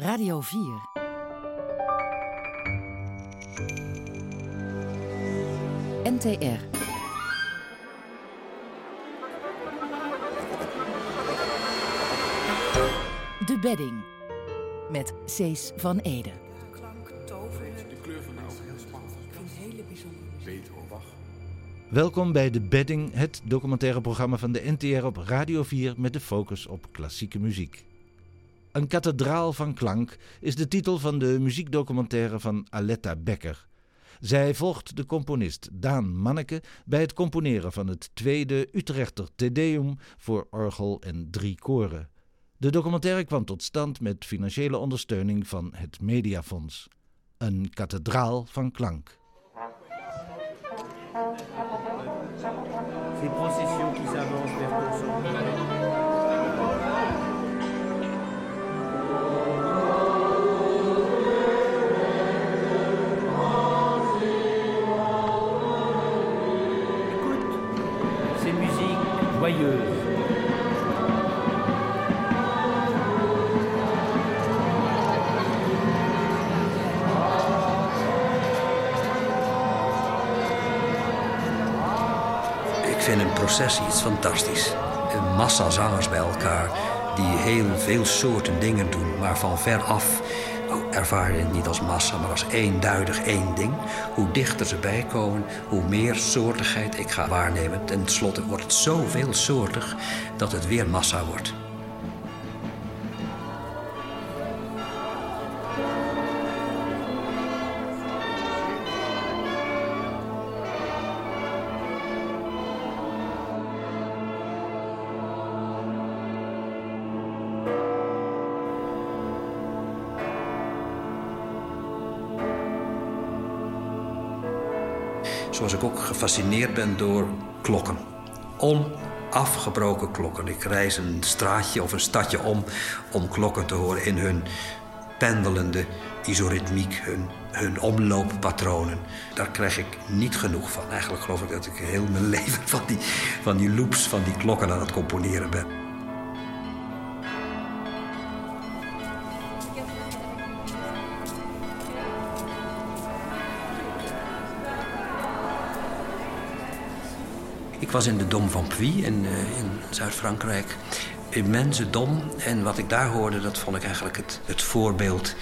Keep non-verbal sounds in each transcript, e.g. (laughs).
Radio 4. NTR. De Bedding. Met Cees van Ede. Welkom bij De Bedding, het documentaire programma van de NTR op Radio 4 met de focus op klassieke muziek. Een kathedraal van klank is de titel van de muziekdocumentaire van Aletta Becker. Zij volgt de componist Daan Manneke bij het componeren van het tweede Utrechter Te Deum voor orgel en drie koren. De documentaire kwam tot stand met financiële ondersteuning van het Mediafonds. Een kathedraal van klank. Ik vind een processie iets fantastisch. Een massa zangers bij elkaar die heel veel soorten dingen doen, maar van ver af je het niet als massa, maar als eenduidig één ding. Hoe dichter ze bijkomen, hoe meer soortigheid ik ga waarnemen. Ten slotte wordt het zo veelsoortig dat het weer massa wordt. Gefascineerd ben door klokken. Onafgebroken klokken. Ik reis een straatje of een stadje om om klokken te horen in hun pendelende isoritmiek, hun, hun omlooppatronen. Daar krijg ik niet genoeg van. Eigenlijk geloof ik dat ik heel mijn (laughs) leven van die, van die loops, van die klokken aan het componeren ben. Ik was in de Dom van Puy in, eh, in Zuid-Frankrijk. Immense dom. En wat ik daar hoorde, dat vond ik eigenlijk het, het voorbeeld...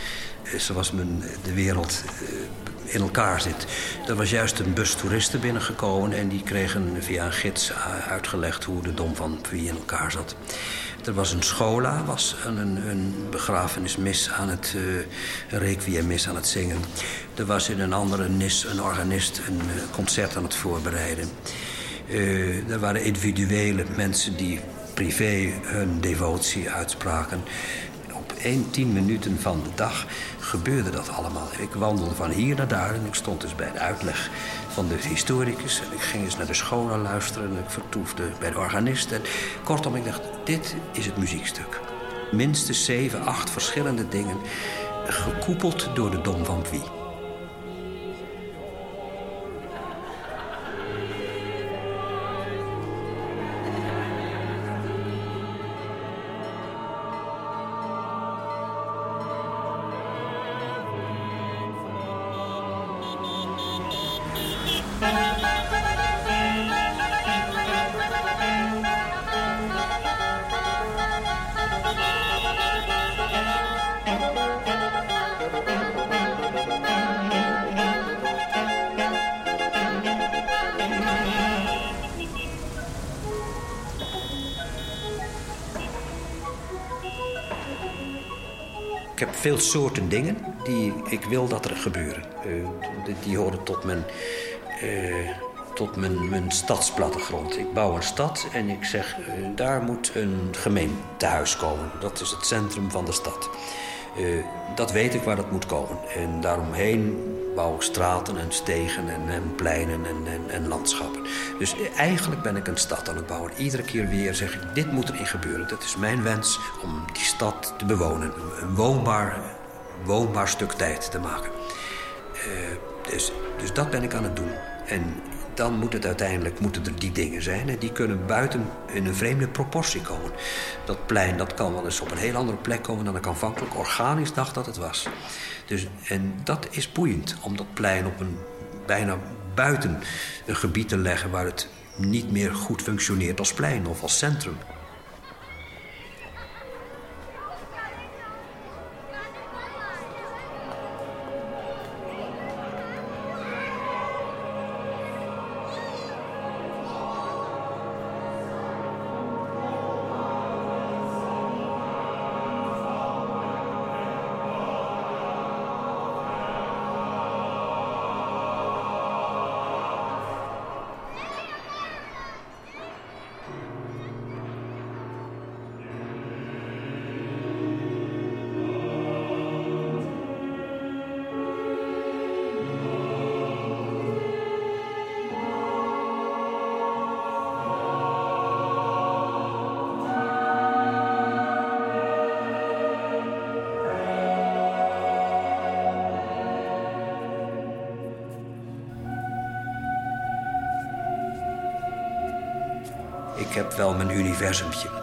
eh, zoals men de wereld eh, in elkaar zit. Er was juist een bus toeristen binnengekomen... en die kregen via een gids uitgelegd hoe de Dom van Puy in elkaar zat. Er was een schola, was een, een, begrafenismis aan het... Uh, een requiemmis aan het zingen. Er was in een andere nis een organist een concert aan het voorbereiden... Uh, er waren individuele mensen die privé hun devotie uitspraken. Op één, tien minuten van de dag gebeurde dat allemaal. Ik wandelde van hier naar daar en ik stond dus bij de uitleg van de historicus. En ik ging eens naar de scholen luisteren en ik vertoefde bij de organist. En kortom, ik dacht, dit is het muziekstuk. Minstens zeven, acht verschillende dingen, gekoepeld door de Dom van Puy. Soorten dingen die ik wil dat er gebeuren. Uh, die, horen tot mijn, uh, tot mijn, mijn stadsplattegrond. Ik bouw een stad en ik zeg, uh, daar moet een gemeentehuis komen. Dat is het centrum van de stad. dat weet ik waar dat moet komen. En daaromheen bouw straten en stegen en, en pleinen en, en, en, landschappen. Dus eigenlijk ben ik een stad aan het bouwen. Iedere keer weer zeg ik, dit moet erin gebeuren. Dat is mijn wens om die stad te bewonen. Een woonbaar, woonbaar stuk tijd te maken. Uh, dus, dus dat ben ik aan het doen. En dan moet het uiteindelijk moeten er die dingen zijn. En die kunnen buiten in een vreemde proportie komen. Dat plein dat kan wel eens op een heel andere plek komen dan ik aanvankelijk organisch dacht dat het was. Dus, en dat is boeiend, om dat plein op een bijna buiten een gebied te leggen waar het niet meer goed functioneert als plein of als centrum.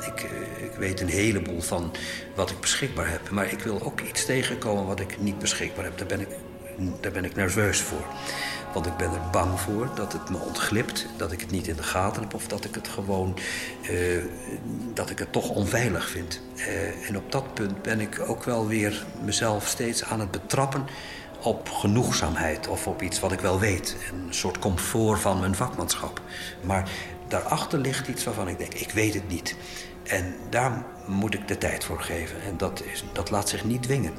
Ik, eh, ik weet een heleboel van wat ik beschikbaar heb. Maar ik wil ook iets tegenkomen wat ik niet beschikbaar heb. Daar ben ik, daar ben ik nerveus voor. Want ik ben er bang voor dat het me ontglipt, dat ik het niet in de gaten heb of dat ik het gewoon, eh, dat ik het toch onveilig vind. Eh, en op dat punt ben ik ook wel weer mezelf steeds aan het betrappen op genoegzaamheid of op iets wat ik wel weet. Een soort comfort van mijn vakmanschap. Maar daarachter ligt iets waarvan ik denk, ik weet het niet. En daar moet ik de tijd voor geven. En dat, is, dat laat zich niet dwingen.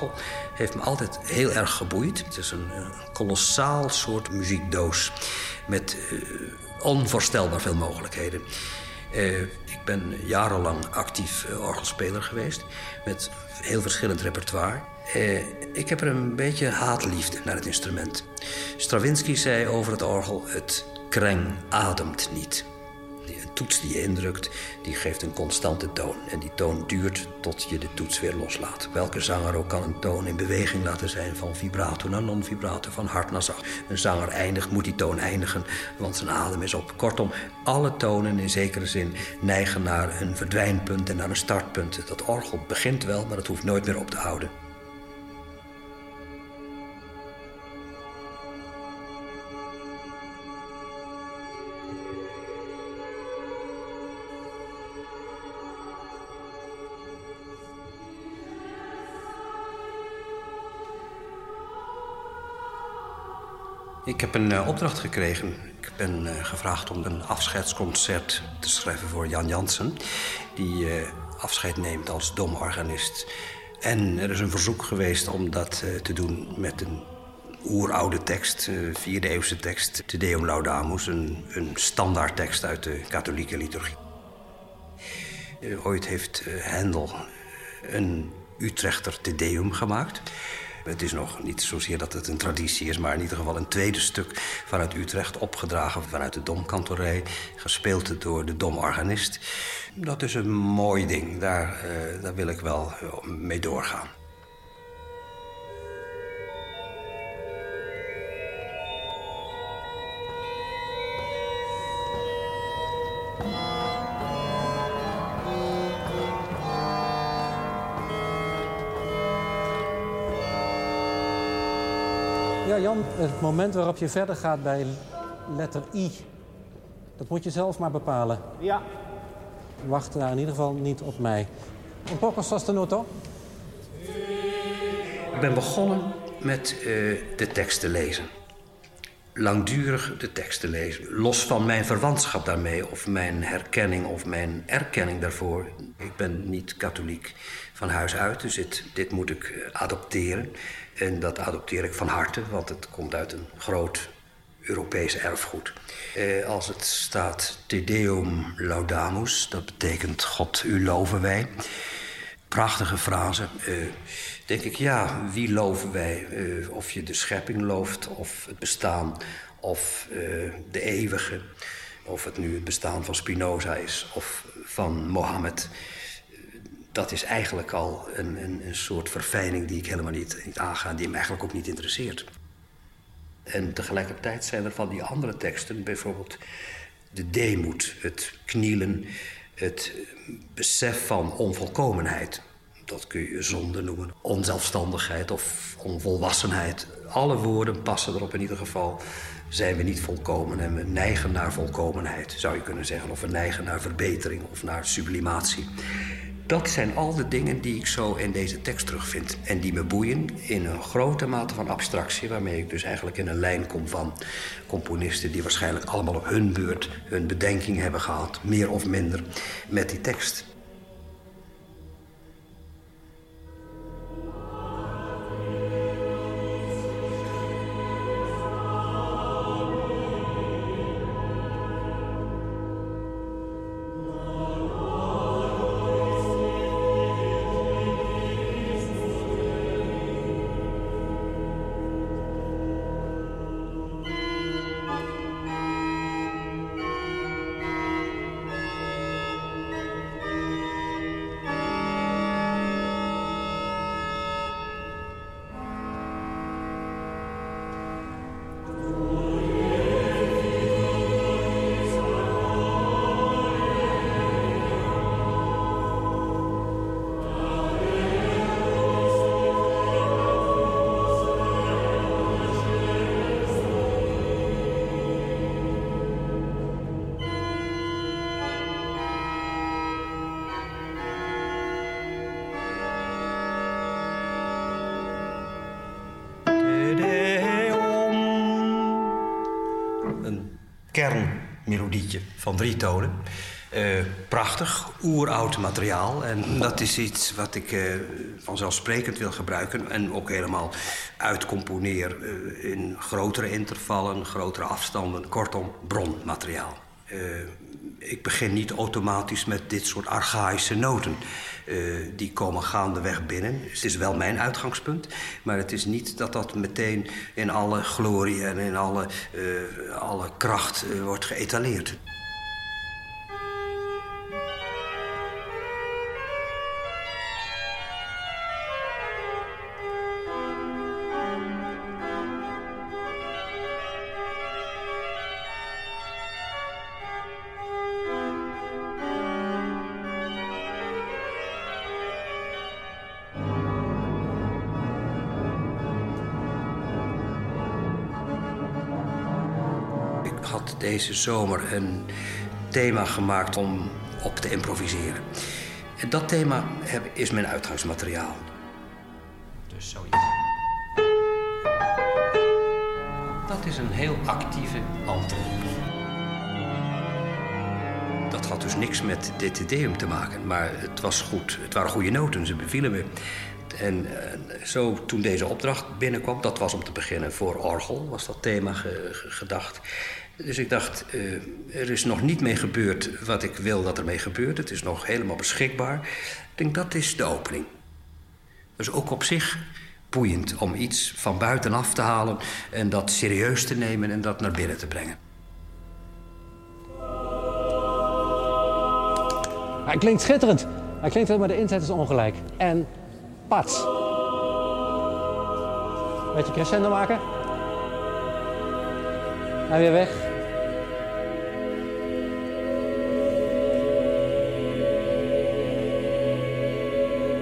Orgel heeft me altijd heel erg geboeid. Het is een, een kolossaal soort muziekdoos met uh, onvoorstelbaar veel mogelijkheden. Uh, ik ben jarenlang actief orgelspeler geweest met heel verschillend repertoire. ik heb er een beetje haatliefde naar het instrument. Stravinsky zei over het orgel: het kreng ademt niet toets die je indrukt, die geeft een constante toon. En die toon duurt tot je de toets weer loslaat. Welke zanger ook kan een toon in beweging laten zijn van vibrato naar non-vibrato, van hard naar zacht. Een zanger eindigt, moet die toon eindigen, want zijn adem is op. Kortom, alle tonen in zekere zin neigen naar een verdwijnpunt en naar een startpunt. Dat orgel begint wel, maar het hoeft nooit meer op te houden. Ik heb een uh, opdracht gekregen. Ik ben uh, gevraagd om een afscheidsconcert te schrijven voor Jan Jansen. Die uh, afscheid neemt als domorganist. En er is een verzoek geweest om dat te doen met een oeroude tekst, vierde eeuwse tekst. Te Deum Laudamus, een, een standaard tekst uit de katholieke liturgie. ooit heeft Hendel een Utrechter Te Deum gemaakt. Het is nog niet zozeer dat het een traditie is, maar in ieder geval een tweede stuk vanuit Utrecht, opgedragen vanuit de domkantorij, gespeeld door de domorganist. Dat is een mooi ding, daar, uh, daar wil ik wel mee doorgaan. Ja, Jan, het moment waarop je verder gaat bij letter I, dat moet je zelf maar bepalen. Ja. Wacht daar in ieder geval niet op mij. Un poco sostenuto. Ik ben begonnen met uh, de tekst te lezen. Langdurig de tekst te lezen. Los van mijn verwantschap daarmee, of mijn herkenning of mijn erkenning daarvoor. Ik ben niet katholiek van huis uit, dus dit, dit moet ik eh, adopteren. En dat adopteer ik van harte, want het komt uit een groot Europees erfgoed. Eh, als het staat Te Deum Laudamus, dat betekent God, u loven wij. Prachtige frase. Eh, denk ik, ja, wie loven wij? Eh, of je de schepping looft, of het bestaan, of eh, de eeuwige. Of het nu het bestaan van Spinoza is, of van Mohammed. Dat is eigenlijk al een, een, een soort verfijning die ik helemaal niet, niet aanga... die me eigenlijk ook niet interesseert. En tegelijkertijd zijn er van die andere teksten, bijvoorbeeld de deemoed, het knielen, het besef van onvolkomenheid. Dat kun je zonde noemen, onzelfstandigheid of onvolwassenheid. Alle woorden passen erop in ieder geval. Zijn we niet volkomen en we neigen naar volkomenheid, zou je kunnen zeggen. Of we neigen naar verbetering of naar sublimatie. Dat zijn al de dingen die ik zo in deze tekst terugvind. En die me boeien in een grote mate van abstractie... waarmee ik dus eigenlijk in een lijn kom van componisten... die waarschijnlijk allemaal op hun beurt hun bedenking hebben gehad... meer of minder met die tekst. Kernmelodietje van drie tonen. Uh, prachtig, oeroud materiaal. En dat is iets wat ik uh, vanzelfsprekend wil gebruiken. En ook helemaal uitcomponeer uh, in grotere intervallen, grotere afstanden. Kortom, bronmateriaal. Ik begin niet automatisch met dit soort archaïsche noten. die komen gaandeweg binnen. Het is wel mijn uitgangspunt. Maar het is niet dat dat meteen in alle glorie en in alle, alle kracht wordt geëtaleerd. Deze zomer een thema gemaakt om op te improviseren. En dat thema is mijn uitgangsmateriaal. Dus zoiets. Dat is een heel actieve alto. Dat had dus niks met dit ideum te maken, maar het was goed. Het waren goede noten, ze bevielen me. En uh, zo toen deze opdracht binnenkwam, dat was om te beginnen voor orgel, was dat thema gedacht. Dus ik dacht, uh, er is nog niet mee gebeurd wat ik wil dat er mee gebeurt. Het is nog helemaal beschikbaar. Ik denk, dat is de opening. Dus ook op zich boeiend om iets van buitenaf te halen... en dat serieus te nemen en dat naar binnen te brengen. Hij klinkt schitterend. Hij klinkt wel, maar de inzet is ongelijk. En pats. Beetje crescendo maken. En weer weg.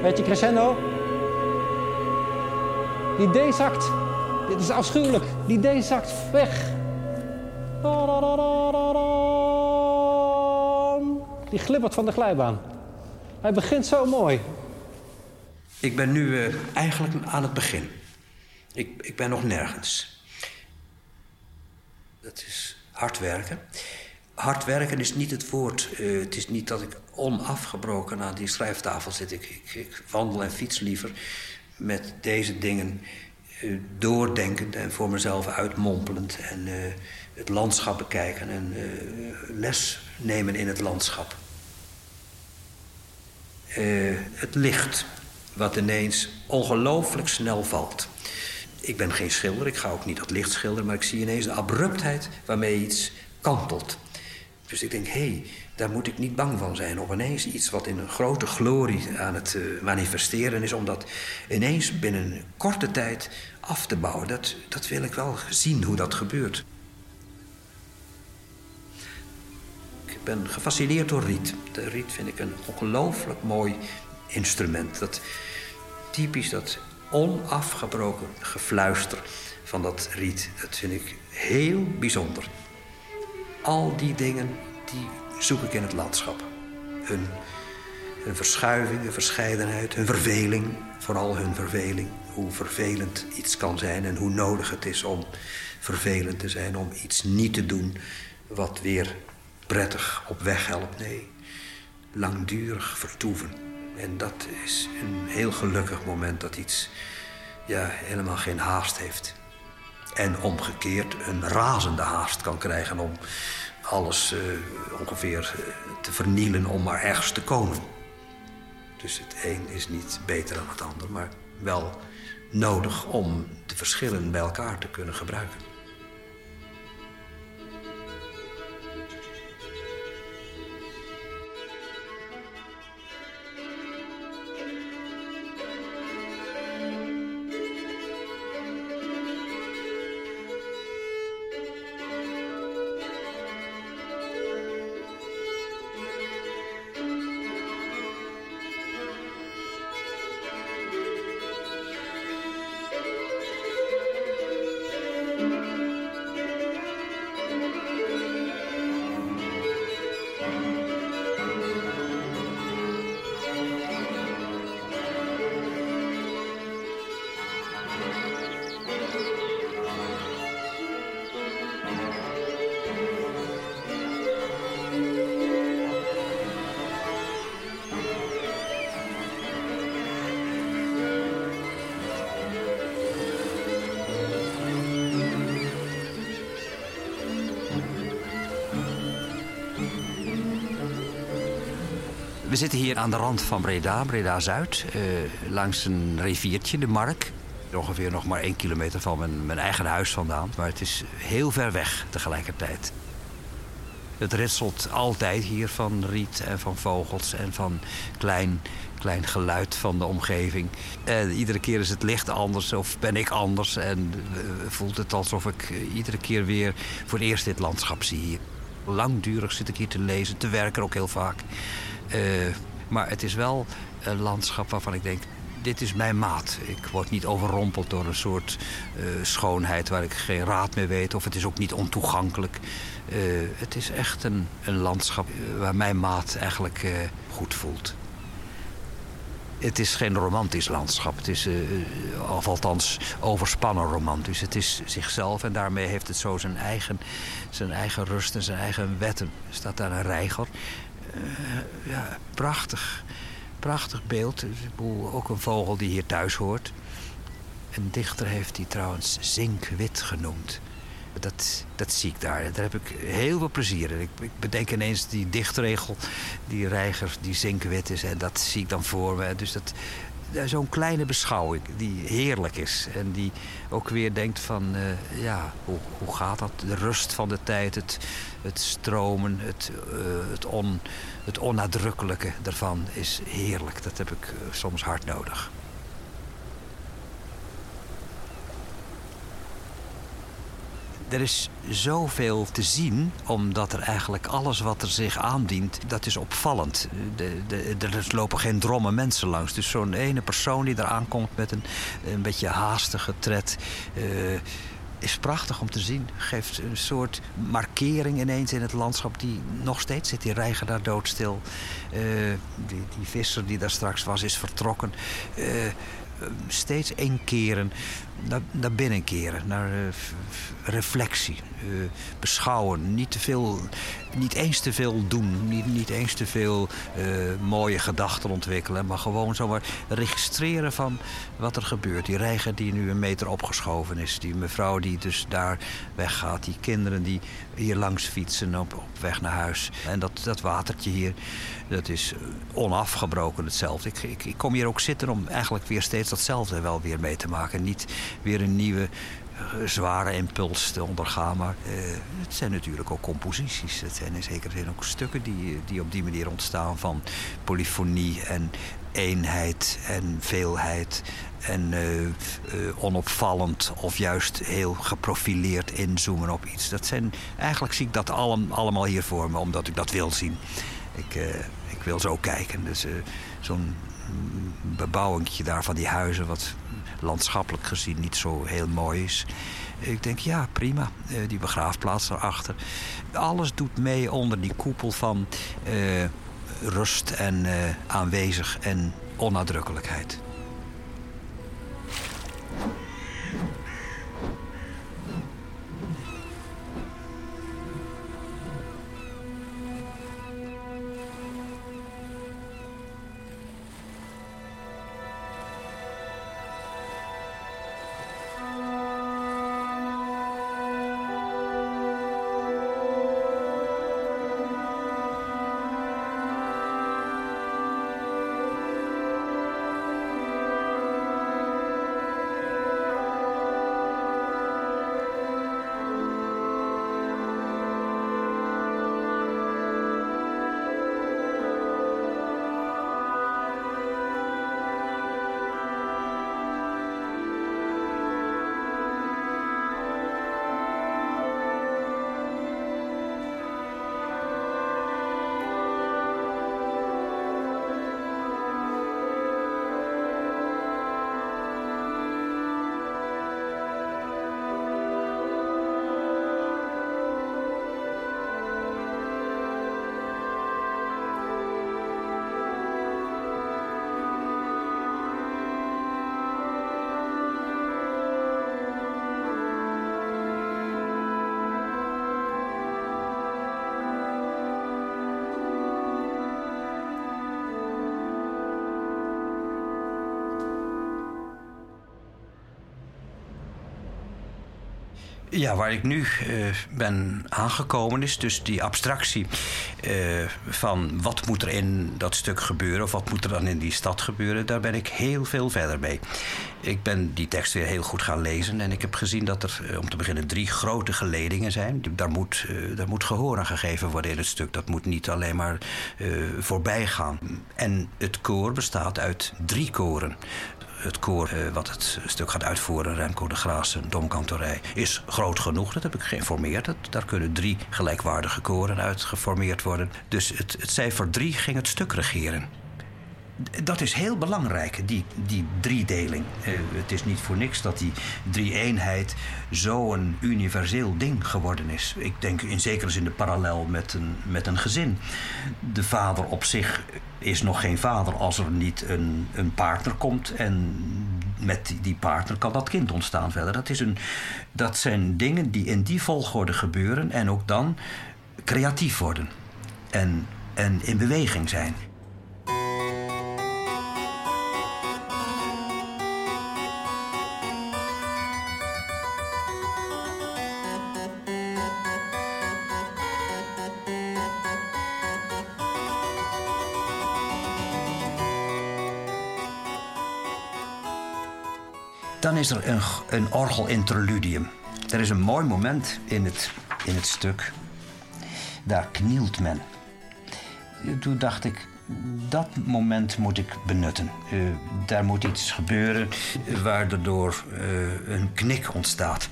Beetje crescendo. Die D zakt. Dit is afschuwelijk. Die D zakt weg. Die glibbert van de glijbaan. Hij begint zo mooi. Ik ben nu uh, eigenlijk aan het begin. Ik, ik ben nog nergens. Dat is hard werken. Hard werken is niet het woord. Uh, het is niet dat ik onafgebroken aan die schrijftafel zit. Ik, ik, wandel en fiets liever met deze dingen uh, doordenkend en voor mezelf uitmompelend. En uh, het landschap bekijken en les nemen in het landschap. het licht wat ineens ongelooflijk snel valt. Ik ben geen schilder, ik ga ook niet dat licht schilderen... maar ik zie ineens de abruptheid waarmee iets kantelt. Dus ik denk, hé, hey, daar moet ik niet bang van zijn. Of ineens iets wat in een grote glorie aan het uh, manifesteren is... om dat ineens binnen korte tijd af te bouwen. Dat, dat wil ik wel zien, hoe dat gebeurt. Ik ben gefascineerd door riet. De riet vind ik een ongelooflijk mooi instrument. Dat typisch dat onafgebroken gefluister van dat riet. Dat vind ik heel bijzonder. Al die dingen die zoek ik in het landschap. Hun, hun verschuiving, hun verscheidenheid, hun verveling. Vooral hun verveling. Hoe vervelend iets kan zijn en hoe nodig het is om vervelend te zijn. Om iets niet te doen wat weer prettig op weg helpt. Nee, langdurig vertoeven. En dat is een heel gelukkig moment dat iets ja, helemaal geen haast heeft. En omgekeerd een razende haast kan krijgen om alles uh, ongeveer uh, te vernielen om maar ergens te komen. Dus het een is niet beter dan het ander, maar wel nodig om de verschillen bij elkaar te kunnen gebruiken. We zitten hier aan de rand van Breda, Breda-Zuid, uh, langs een riviertje, de Mark. Ongeveer nog maar één kilometer van mijn, mijn eigen huis vandaan. Maar het is heel ver weg tegelijkertijd. Het ritselt altijd hier van riet en van vogels en van klein, klein geluid van de omgeving. Iedere keer is het licht anders of ben ik anders. En voelt het alsof ik iedere keer weer voor het eerst dit landschap zie. Langdurig zit ik hier te lezen, te werken ook heel vaak. Uh, maar het is wel een landschap waarvan ik denk, dit is mijn maat. Ik word niet overrompeld door een soort uh, schoonheid waar ik geen raad meer weet. Of het is ook niet ontoegankelijk. Uh, het is echt een, een landschap waar mijn maat eigenlijk goed voelt. Het is geen romantisch landschap. Het is, of althans, overspannen romantisch. Het is zichzelf en daarmee heeft het zo zijn eigen, zijn eigen rust en zijn eigen wetten. Er staat daar een reiger ja, prachtig. Prachtig beeld. Ook een vogel die hier thuis hoort. Een dichter heeft die trouwens zinkwit genoemd. Dat, dat zie ik daar. Daar heb ik heel veel plezier in. Ik, ik bedenk ineens die dichtregel, die reiger, die zinkwit is. En dat zie ik dan voor me. Dus dat, zo'n kleine beschouwing die heerlijk is. En die ook weer denkt van, uh, ja, hoe, hoe gaat dat? De rust van de tijd, het, het stromen, het, uh, het, on, het onnadrukkelijke daarvan is heerlijk. Dat heb ik uh, soms hard nodig. Er is zoveel te zien, omdat er eigenlijk alles wat er zich aandient, dat is opvallend. De, de, er lopen geen dromme mensen langs. Dus zo'n ene persoon die er aankomt met een, een beetje haastige tred. Uh, is prachtig om te zien. Geeft een soort markering ineens in het landschap die nog steeds zit. Die rijgen daar doodstil. Uh, die, die visser die daar straks was is vertrokken. Uh, steeds keren naar, naar keren, naar reflectie, uh, beschouwen. Niet, te veel, niet eens te veel doen, niet, niet eens te veel uh, mooie gedachten ontwikkelen, maar gewoon zomaar registreren van wat er gebeurt. Die reiger die nu een meter opgeschoven is, die mevrouw die dus daar weggaat, die kinderen die hier langs fietsen op, op weg naar huis. En dat, dat watertje hier, dat is onafgebroken hetzelfde. Ik, ik, ik kom hier ook zitten om eigenlijk weer steeds datzelfde wel weer mee te maken. Niet weer een nieuwe eh, zware impuls te ondergaan. Maar uh, het zijn natuurlijk ook composities. Het zijn in zekere zin ook stukken die, die op die manier ontstaan van polyfonie en eenheid en veelheid. En uh, onopvallend of juist heel geprofileerd inzoomen op iets. Dat zijn, eigenlijk zie ik dat allem, allemaal hier voor me, omdat ik dat wil zien. Ik, ik wil zo kijken. Dus zo'n bebouwingje daar van die huizen... wat landschappelijk gezien niet zo heel mooi is. Ik denk, ja, prima. Uh, die begraafplaats daarachter. Alles doet mee onder die koepel van rust en aanwezig en onnadrukkelijkheid. Ja, waar ik nu uh, ben aangekomen is dus die abstractie uh, van wat moet er in dat stuk gebeuren of wat moet er dan in die stad gebeuren, daar ben ik heel veel verder mee. Ik ben die tekst weer heel goed gaan lezen en ik heb gezien dat er uh, om te beginnen drie grote geledingen zijn. Daar moet, daar moet gehoor aan gegeven worden in het stuk. Dat moet niet alleen maar voorbij gaan. En het koor bestaat uit drie koren het koor uh, wat het stuk gaat uitvoeren, Remco de Graassen, Domkantorij, is groot genoeg. Dat heb ik geïnformeerd. Dat, daar kunnen drie gelijkwaardige koren uit geformeerd worden. Dus het, het cijfer drie ging het stuk regeren dat is heel belangrijk, die, die driedeling. Uh, het is niet voor niks dat die drie-eenheid zo'n universeel ding geworden is. Ik denk in zekere zin de parallel met een, met een gezin. De vader op zich is nog geen vader als er niet een, een partner komt. En met die partner kan dat kind ontstaan verder. Dat, is een, dat zijn dingen die in die volgorde gebeuren en ook dan creatief worden. En, en in beweging zijn. Dan is er een, een orgelinterludium. Er is een mooi moment in het, in het stuk. Daar knielt men. Toen dacht ik, dat moment moet ik benutten. Uh, daar moet iets gebeuren waardoor uh, een knik ontstaat.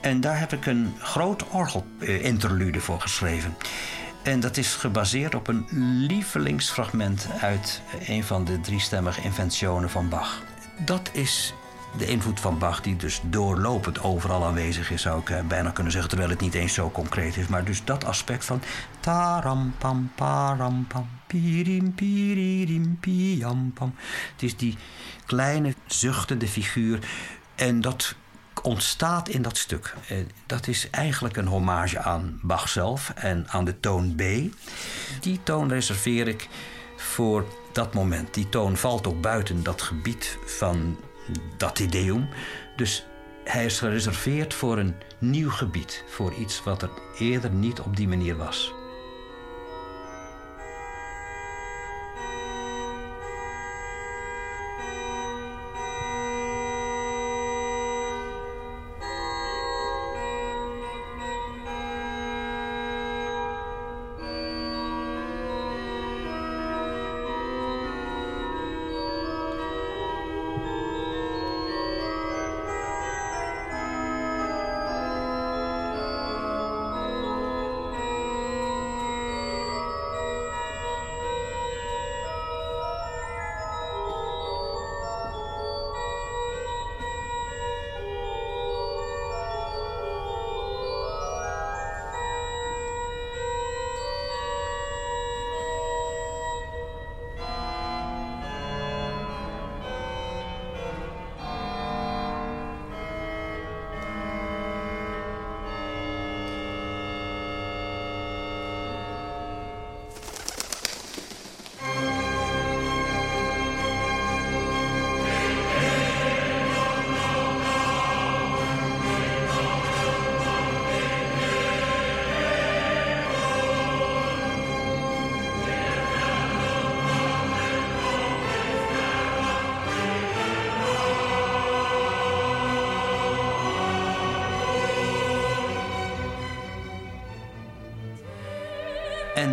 En daar heb ik een groot orgelinterlude voor geschreven. En dat is gebaseerd op een lievelingsfragment uit een van de driestemmige inventionen van Bach. Dat is de invloed van Bach, die dus doorlopend overal aanwezig is, zou ik eh, bijna kunnen zeggen, terwijl het niet eens zo concreet is. Maar dus dat aspect van taram pam param pam pirim piririm piam pam. Het is die kleine zuchtende figuur en dat ontstaat in dat stuk. Eh, dat is eigenlijk een hommage aan Bach zelf en aan de toon B. Die toon reserveer ik voor dat moment. Die toon valt ook buiten dat gebied van dat ideum. Dus hij is gereserveerd voor een nieuw gebied, voor iets wat er eerder niet op die manier was.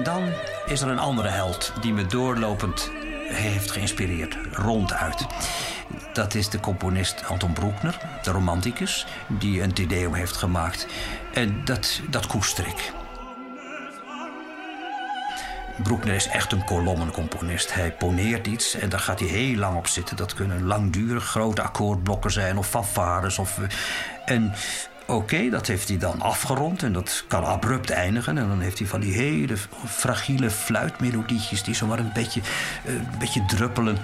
En dan is er een andere held die me doorlopend heeft geïnspireerd, ronduit. Dat is de componist Anton Broekner, de romanticus, die een Tedeum heeft gemaakt. En dat, dat koester ik. Broekner is echt een kolommencomponist. Hij poneert iets en daar gaat hij heel lang op zitten. Dat kunnen langdurig grote akkoordblokken zijn of fanfares. Of, en Oké, dat heeft hij dan afgerond en dat kan abrupt eindigen. En dan heeft hij van die hele fragiele fluitmelodietjes die zomaar een beetje, uh, een beetje druppelen.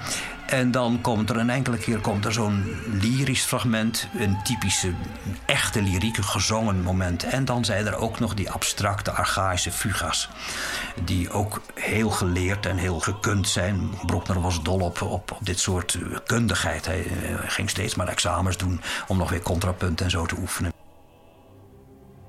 En dan komt er een enkele keer komt er zo'n lyrisch fragment, een typische echte lyrieke gezongen moment. En dan zijn er ook nog die abstracte archaïsche fugas, die ook heel geleerd en heel gekund zijn. Broekner was dol op, op, dit soort eh, kundigheid. Hij uh, ging steeds maar examens doen om nog weer contrapunt en zo te oefenen.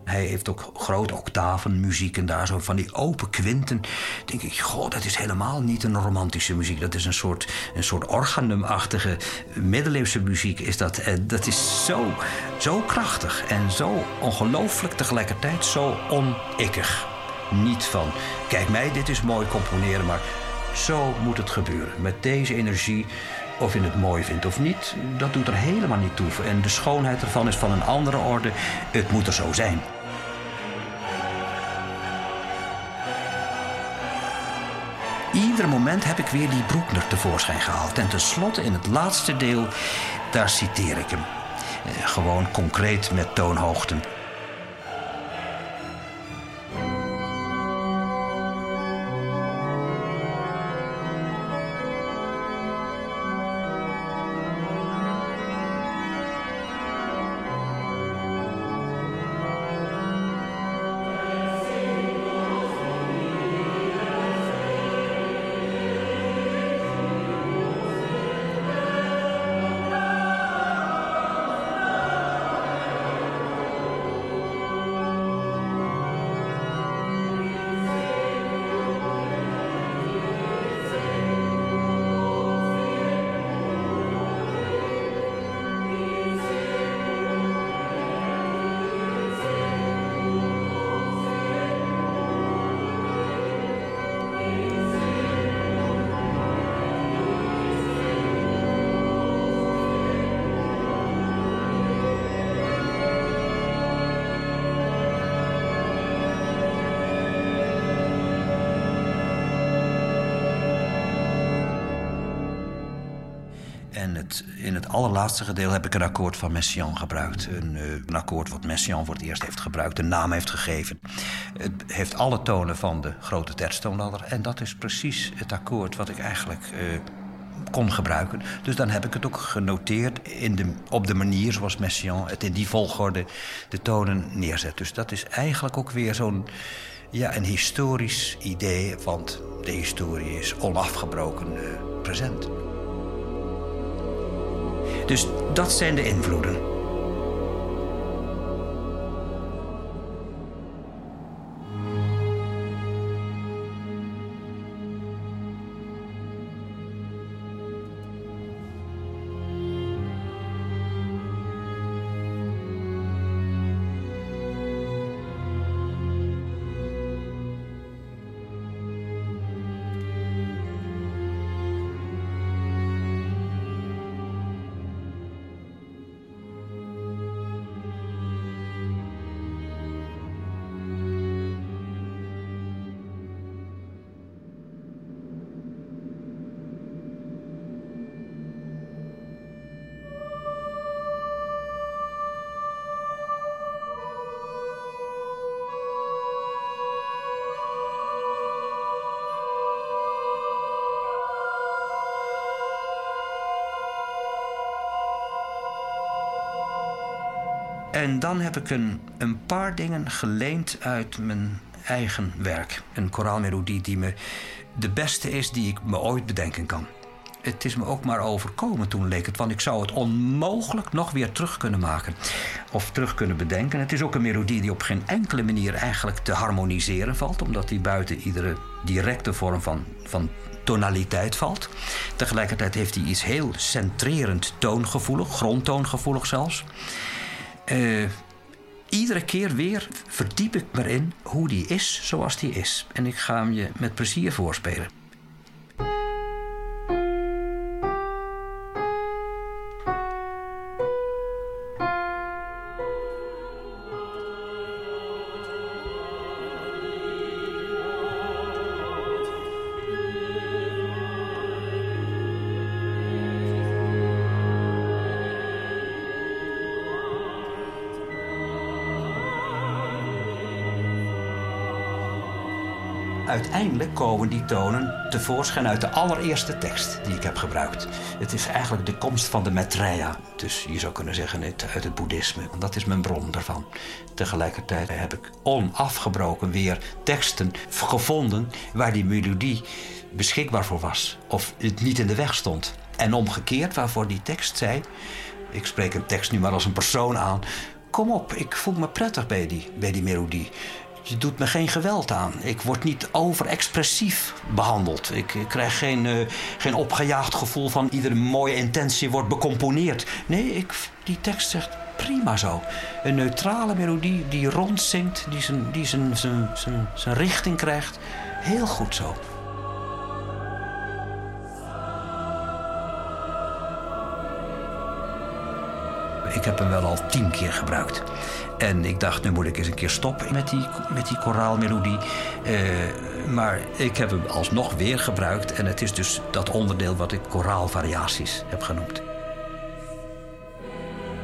Hij heeft ook grote octaven muziek en daar zo van die open kwinten. denk ik, goh, dat is helemaal niet een romantische muziek. Dat is een soort, een soort organumachtige middeleeuwse muziek. Is dat, dat is zo, zo krachtig en zo ongelooflijk tegelijkertijd zo onikkig. Niet van, kijk mij, dit is mooi componeren, maar zo moet het gebeuren. Met deze energie of je het mooi vindt of niet, dat doet er helemaal niet toe. En de schoonheid ervan is van een andere orde. Het moet er zo zijn. Ieder moment heb ik weer die Broekner tevoorschijn gehaald. En tenslotte in het laatste deel, daar citeer ik hem. Eh, gewoon concreet met toonhoogten. In het allerlaatste gedeelte heb ik een akkoord van Messiaen gebruikt. Een, uh, een akkoord wat Messiaen voor het eerst heeft gebruikt, een naam heeft gegeven. Het heeft alle tonen van de grote tertstoonladder. En dat is precies het akkoord wat ik eigenlijk uh, kon gebruiken. Dus dan heb ik het ook genoteerd in de, op de manier zoals Messiaen het in die volgorde de tonen neerzet. Dus dat is eigenlijk ook weer zo'n ja, een historisch idee, want de historie is onafgebroken uh, present. Dus dat zijn de invloeden. En dan heb ik een, een paar dingen geleend uit mijn eigen werk. Een koraalmelodie die me de beste is die ik me ooit bedenken kan. Het is me ook maar overkomen toen leek het, want ik zou het onmogelijk nog weer terug kunnen maken. Of terug kunnen bedenken. Het is ook een melodie die op geen enkele manier eigenlijk te harmoniseren valt, omdat die buiten iedere directe vorm van, van tonaliteit valt. Tegelijkertijd heeft hij iets heel centrerend toongevoelig, grondtoongevoelig zelfs. Uh, iedere keer weer verdiep ik me in hoe die is zoals die is. En ik ga hem je met plezier voorspelen. Uiteindelijk komen die tonen tevoorschijn uit de allereerste tekst die ik heb gebruikt. Het is eigenlijk de komst van de Maitreya. Dus je zou kunnen zeggen het, uit het boeddhisme. Dat is mijn bron daarvan. Tegelijkertijd heb ik onafgebroken weer teksten gevonden waar die melodie beschikbaar voor was. Of het niet in de weg stond. En omgekeerd waarvoor die tekst zei... Ik spreek een tekst nu maar als een persoon aan kom op, ik voel me prettig bij die, bij die melodie. Je doet me geen geweld aan. Ik word niet overexpressief behandeld. Ik, krijg geen, uh, geen opgejaagd gevoel van iedere mooie intentie wordt becomponeerd. Nee, ik, die tekst zegt prima zo. Een neutrale melodie die rondzingt, die zijn, die zijn richting krijgt. Heel goed zo. Ik heb hem wel al tien keer gebruikt. En ik dacht, nu moet ik eens een keer stoppen met die, met die koraalmelodie. Uh, maar ik heb hem alsnog weer gebruikt. En het is dus dat onderdeel wat ik koraalvariaties heb genoemd.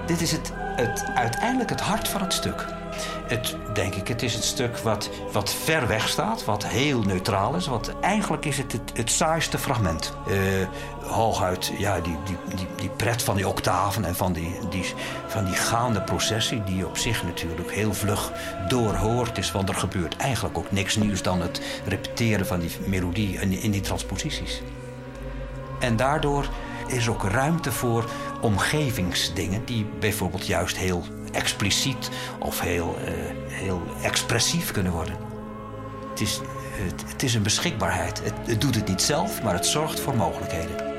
Dit is het, het, uiteindelijk het hart van het stuk. Het, denk ik, het is het stuk wat, wat ver weg staat, wat heel neutraal is. Wat, eigenlijk is het het, saaiste fragment. Uh, hooguit ja, die, die, die, die pret van die octaven en van die, die, van die gaande processie... die op zich natuurlijk heel vlug doorhoort is. Want er gebeurt eigenlijk ook niks nieuws dan het repeteren van die melodie in, in die transposities. En daardoor is ook ruimte voor omgevingsdingen... die bijvoorbeeld juist heel expliciet of heel, uh, heel expressief kunnen worden. Het is, het, is een beschikbaarheid. Het doet het niet zelf, maar het zorgt voor mogelijkheden.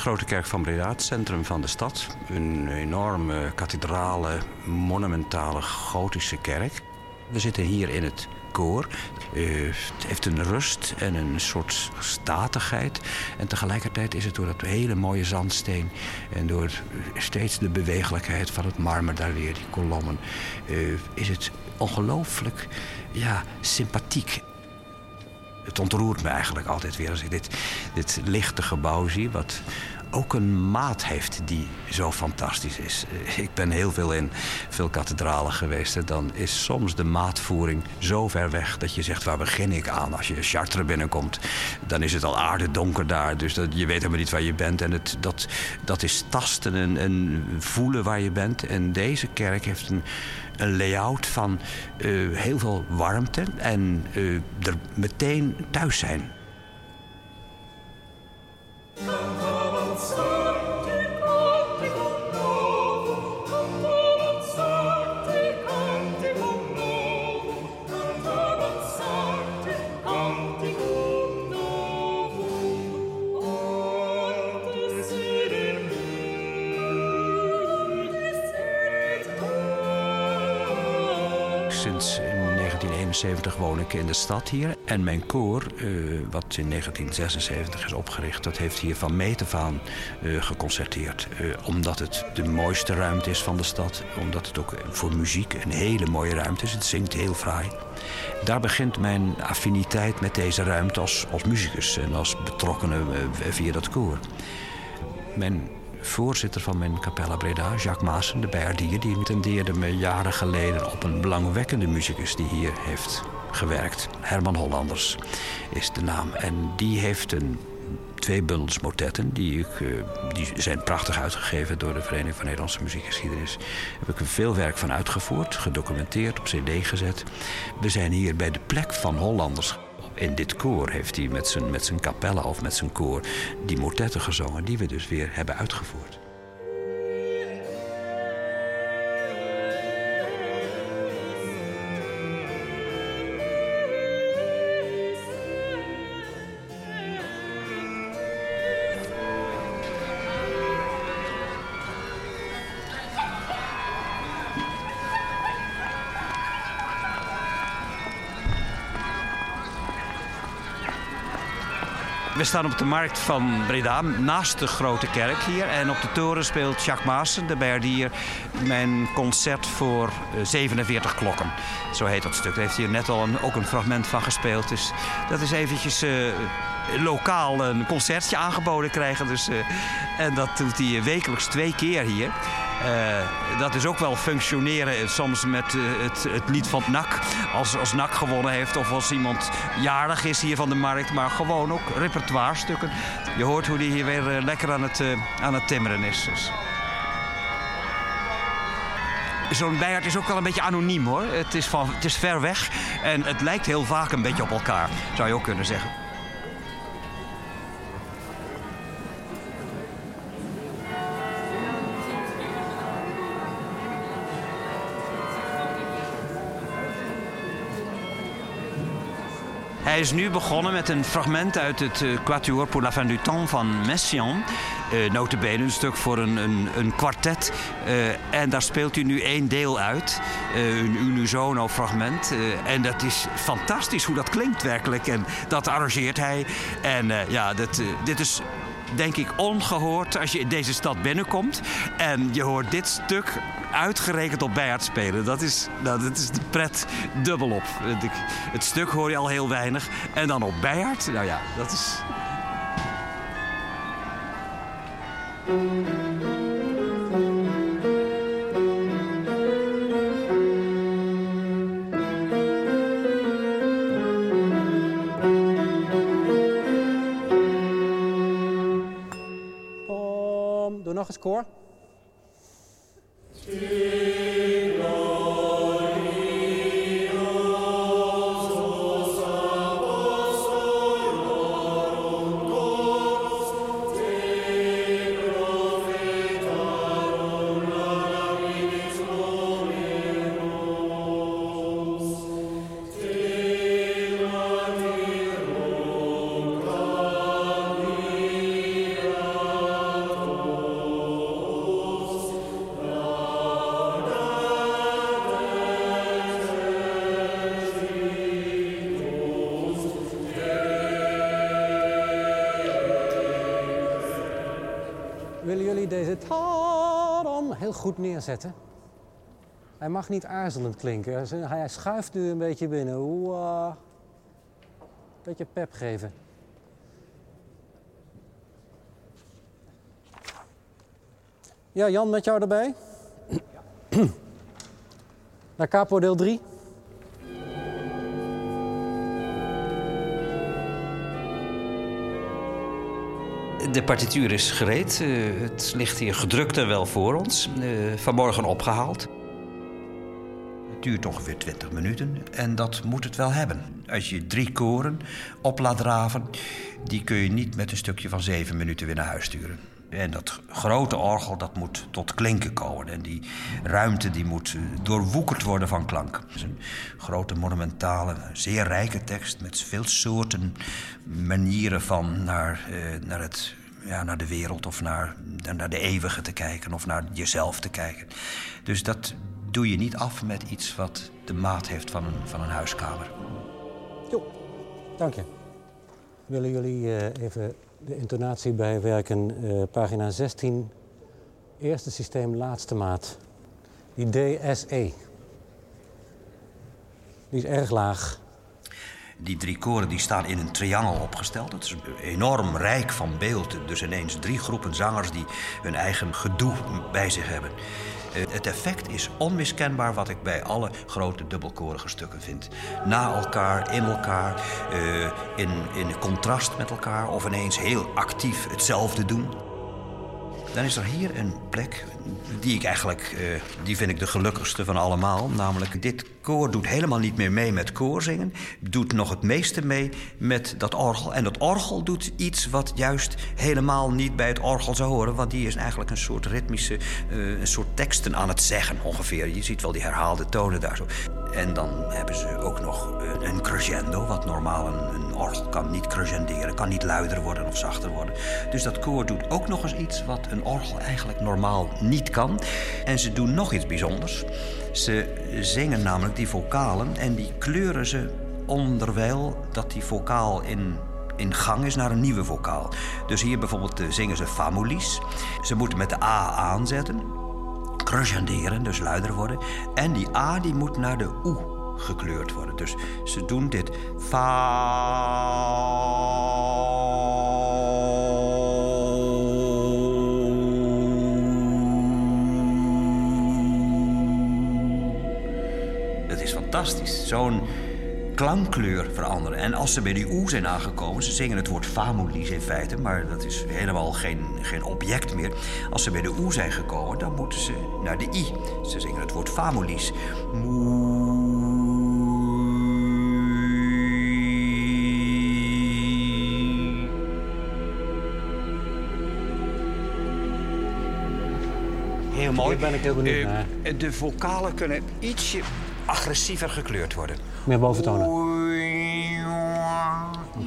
Grote kerk van Breda, het centrum van de stad. Een enorme kathedrale, monumentale gotische kerk. We zitten hier in het koor. Uh, het heeft een rust en een soort statigheid. En tegelijkertijd is het door dat hele mooie zandsteen... en door steeds de bewegelijkheid van het marmer daar weer, die kolommen... Uh, is het ongelooflijk ja, sympathiek. Het ontroert me eigenlijk altijd weer als ik dit, dit lichte gebouw zie... wat ook een maat heeft die zo fantastisch is. Eh, ik ben heel veel in veel kathedralen geweest. En dan is soms de maatvoering zo ver weg dat je zegt: waar begin ik aan? Als je Chartres binnenkomt, dan is het al aardedonker daar. Dus dat, je weet helemaal niet waar je bent. En het, dat, dat is tasten en, en voelen waar je bent. En deze kerk heeft een, een layout van uh, heel veel warmte en uh, er meteen thuis zijn. So. 1971 woon ik in de stad hier. En mijn koor, uh, wat in 1976 is opgericht... dat heeft hier van meet af aan uh, geconcerteerd. Uh, omdat het de mooiste ruimte is van de stad. Omdat het ook voor muziek een hele mooie ruimte is. Het zingt heel fraai. Daar begint mijn affiniteit met deze ruimte als, als muzikus... en als betrokkene via dat koor. Mijn voorzitter van mijn Capella Breda, Jacques Maassen, de Bijaardier... die tendeerde me jaren geleden op een belangwekkende muzikus die hier heeft gewerkt. Herman Hollanders is de naam. En die heeft een twee bundels motetten. Die, ik, uh, die zijn prachtig uitgegeven door de Vereniging van Nederlandse Muziekgeschiedenis. Daar heb ik veel werk van uitgevoerd, gedocumenteerd, op cd gezet. We zijn hier bij de plek van Hollanders in dit koor heeft hij met zijn, met zijn capella of met zijn koor die motetten gezongen, die we dus weer hebben uitgevoerd. We staan op de markt van Breda, naast de grote kerk hier. En op de toren speelt Jacques Maassen, de Berdier, mijn concert voor 47 klokken. Zo heet dat stuk. Daar heeft hij net al een, ook een fragment van gespeeld. Dus dat is eventjes uh, lokaal een concertje aangeboden krijgen. Dus, uh, en dat doet hij wekelijks twee keer hier. Uh, dat is ook wel functioneren soms met uh, het, het, lied van NAC. Als, als NAC gewonnen heeft of als iemand jarig is hier van de markt. Maar gewoon ook repertoire stukken. Je hoort hoe die hier weer lekker aan het, aan het timmeren is. Dus. Zo'n bijaard is ook wel een beetje anoniem hoor. Het is, van, het is ver weg en het lijkt heel vaak een beetje op elkaar. Zou je ook kunnen zeggen. Hij is nu begonnen met een fragment uit het uh, Quatuor pour la fin du temps van Messiaen. Uh, notabene een stuk voor een, een, een kwartet. Uh, en daar speelt hij nu één deel uit. Een unisono fragment. en dat is fantastisch hoe dat klinkt werkelijk. En dat arrangeert hij. En ja, dat, dit is denk ik ongehoord als je in deze stad binnenkomt. En je hoort dit stuk uitgerekend op Bijaard spelen. Dat is, nou, dat is de pret dubbelop. Het stuk hoor je al heel weinig. En dan op Bijaard, nou ja, dat is... Doe nog eens koor. Deze tadam heel goed neerzetten? Hij mag niet aarzelend klinken. Hij- schuift u een beetje binnen. Een beetje pep geven. Ja, Jan, met jou erbij? (clears throat) Naar capo deel 3. De partituur is gereed. Eh, het ligt hier gedrukt en wel voor ons. Eh, vanmorgen opgehaald. Het duurt ongeveer 20 minuten en dat moet het wel hebben. Als je drie koren op laat draven, die kun je niet met een stukje van zeven minuten weer naar huis sturen. En dat grote orgel, dat moet tot klinken komen. En die ruimte die moet eh, doorwoekerd worden van klank. Het is een grote, monumentale, zeer rijke tekst... met veel soorten manieren van naar, naar, het, ja, naar de wereld... of naar, naar de eeuwige te kijken of naar jezelf te kijken. Dus dat doe je niet af met iets wat de maat heeft van een, van een huiskamer. Jo, dank je. Willen jullie eh, even de intonatie bijwerken? Eh, pagina 16, eerste systeem, laatste maat. Die DSE. Die is erg laag. Die drie koren die staan in een triangel opgesteld. Het is enorm rijk van beeld. Dus ineens drie groepen zangers die hun eigen gedoe bij zich hebben. Eh, Het effect is onmiskenbaar wat ik bij alle grote dubbelkorige stukken vind. Na elkaar, in elkaar, eh, in, in contrast met elkaar... of ineens heel actief hetzelfde doen. Dan is er hier een plek die ik eigenlijk, eh, die vind ik de gelukkigste van allemaal. Namelijk, dit koor doet helemaal niet meer mee met koorzingen. Doet nog het meeste mee met dat orgel. En dat orgel doet iets wat juist helemaal niet bij het orgel zou horen. Want die is eigenlijk een soort ritmische, eh, een soort teksten aan het zeggen ongeveer. Je ziet wel die herhaalde tonen daar zo. En dan hebben ze ook nog een, crescendo, wat normaal een, een orgel kan niet crescenderen, kan niet luider worden of zachter worden. Dus dat koor doet ook nog eens iets wat een orgel eigenlijk normaal niet kan. En ze doen nog iets bijzonders. Ze zingen namelijk die vocalen en die kleuren ze onderwijl dat die vocaal in in gang is naar een nieuwe vocaal. Dus hier bijvoorbeeld eh, zingen ze famulies. Ze moeten met de A aanzetten crescenderen, dus luider worden. En die A die moet naar de oe gekleurd worden. Dus ze doen dit fa. Fantastisch. Zo'n klankkleur veranderen. En als ze bij die oe zijn aangekomen, ze zingen het woord famulies in feite, maar dat is helemaal geen, geen object meer. Als ze bij de oe zijn gekomen, dan moeten ze naar de i. Ze zingen het woord famulies. Moe. Heel mooi. Hier ben ik heel benieuwd Eh, naar. De vocalen kunnen ietsje agressiever gekleurd worden. Meer boventonen.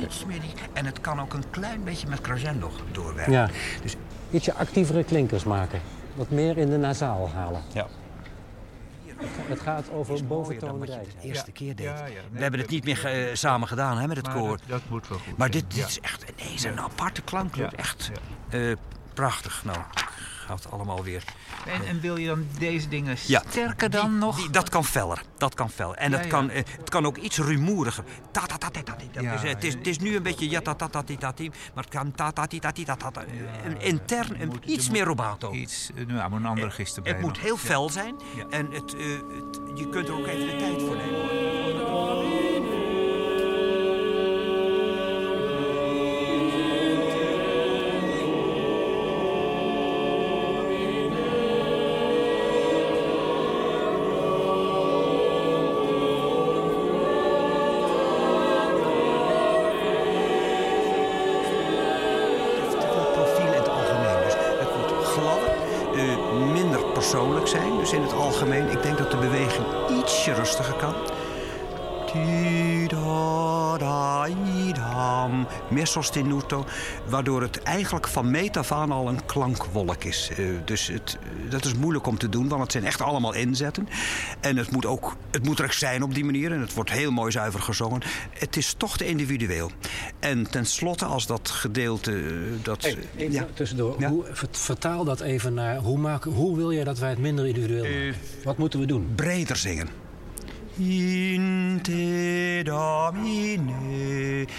Iets meer die- En het kan ook een klein beetje met crescendo doorwerken. Ja. Dus Ietsje actievere klinkers maken. Wat meer in de nasaal halen. ja. Het gaat over boventonen wat je de eerste keer deed. Ja, ja. Nee, We hebben het niet meer eh, samen gedaan hè, met het koor. dat, dat moet wel goed Maar dit, is echt ineens een aparte klankkleur. Ja. Echt Ja. eh, prachtig. Nou, gaat allemaal weer. En, en wil je dan deze dingen Ja, sterker die- dan nog? die- dat kan feller. Dat kan feller. En Ja, het, ja. kan, eh, het kan ook iets rumoeriger. Ta ta ta ta ta. Dus, eh, het, is, het is nu een beetje ja ta ta ta ta maar het kan ta ta ta ta ta. ta. Intern, een, moet- iets meer rubato. Iets, eh, nou, een andere gist erbij Het moet heel fel zijn en eh, het, je kunt er ook even de tijd voor nemen. Minder persoonlijk zijn. Dus in het algemeen, ik denk dat de beweging ietsje rustiger kan. Sostenuto, waardoor het eigenlijk van meet af aan al een klankwolk is. Eh, dus het, dat is moeilijk om te doen, want het zijn echt allemaal inzetten. En het moet ook het moet er zijn op die manier. En het wordt heel mooi zuiver gezongen. Het is toch te individueel. En tenslotte, als dat gedeelte... eh, Dat, Hey, even ja. tussendoor. Ja. Hoe, vert- vertaal dat even naar... Hoe, maken, hoe wil jij dat wij het minder individueel maken? Eh, Wat moeten we doen? breder zingen. In te damine.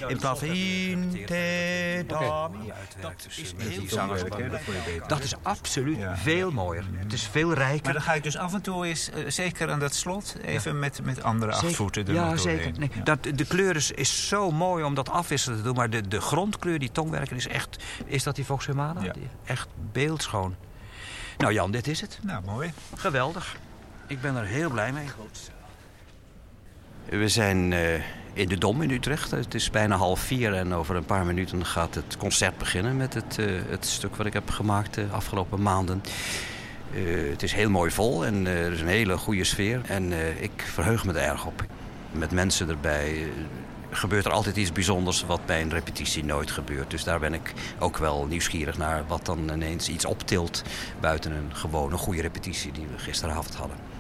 In plaats van in te damine. Dat is heel veel Dat is absoluut veel mooier. Het is veel rijker. Maar dan ga ik dus af en toe eens, eh, zeker aan dat slot, even met, met andere Zeker. achtvoeten er Ja, nog zeker. doorheen. Nee, Ja. dat, de kleur is, is zo mooi om dat afwisselen te doen. Maar de, de grondkleur, die tongwerken, is echt... Is dat die Vox Humana? Ja. Echt beeldschoon. Nou Jan, dit is het. Nou, mooi. Geweldig. Ik ben er heel blij mee. We zijn eh, in de Dom in Utrecht. Het is bijna half vier en over een paar minuten gaat het concert beginnen... met het, eh, het stuk wat ik heb gemaakt de afgelopen maanden. Eh, het is heel mooi vol en er is een hele goede sfeer. En ik verheug me er erg op. Met mensen erbij gebeurt er altijd iets bijzonders... wat bij een repetitie nooit gebeurt. Dus daar ben ik ook wel nieuwsgierig naar... wat dan ineens iets optilt buiten een gewone goede repetitie... die we gisteravond hadden.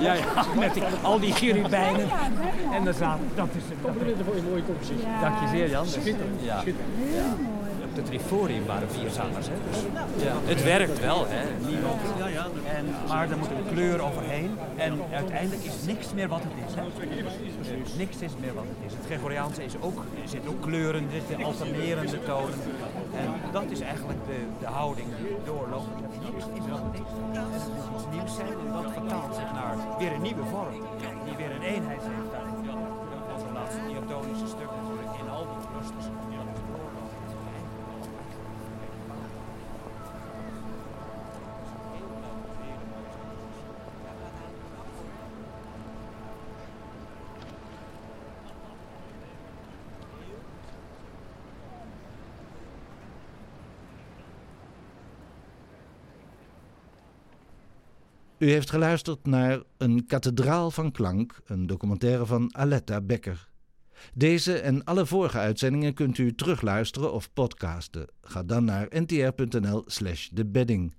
Ja, ja, (laughs) met die- al die cherubijnen. En dan staat, dat is het. Dat is een mooie, compositie. Dank je zeer, Jan. Schitterend. Ja. Schitterend. het Triforium waren vier zangers. Hè? Dus het werkt wel, hè? Niemand. En, maar er moet een kleur overheen. En uiteindelijk is niks meer wat het is. Hè? Niks is meer wat het is. Het Gregoriaanse is ook, er zitten ook kleuren, er zitten alternerende tonen. En dat is eigenlijk de, de houding wat het moet nieuws zijn en dat vertaalt zich naar weer een nieuwe vorm. Die weer een eenheid heeft U heeft geluisterd naar Een kathedraal van klank, een documentaire van Aletta Becker. Deze en alle vorige uitzendingen kunt u terugluisteren of podcasten. Ga dan naar ntr.nl/slash de bedding.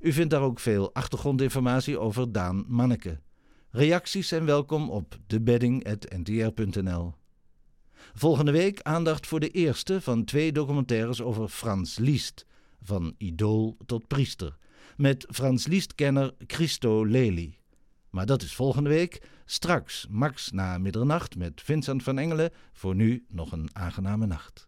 U vindt daar ook veel achtergrondinformatie over Daan Manneke. Reacties zijn welkom op debedding.ntr.nl. Volgende week aandacht voor de eerste van twee documentaires over Frans Liest, van idool tot priester, met Frans Liest-kenner Christo Lely. Maar dat is volgende week. Straks Max na middernacht met Vincent van Engelen. Voor nu nog een aangename nacht.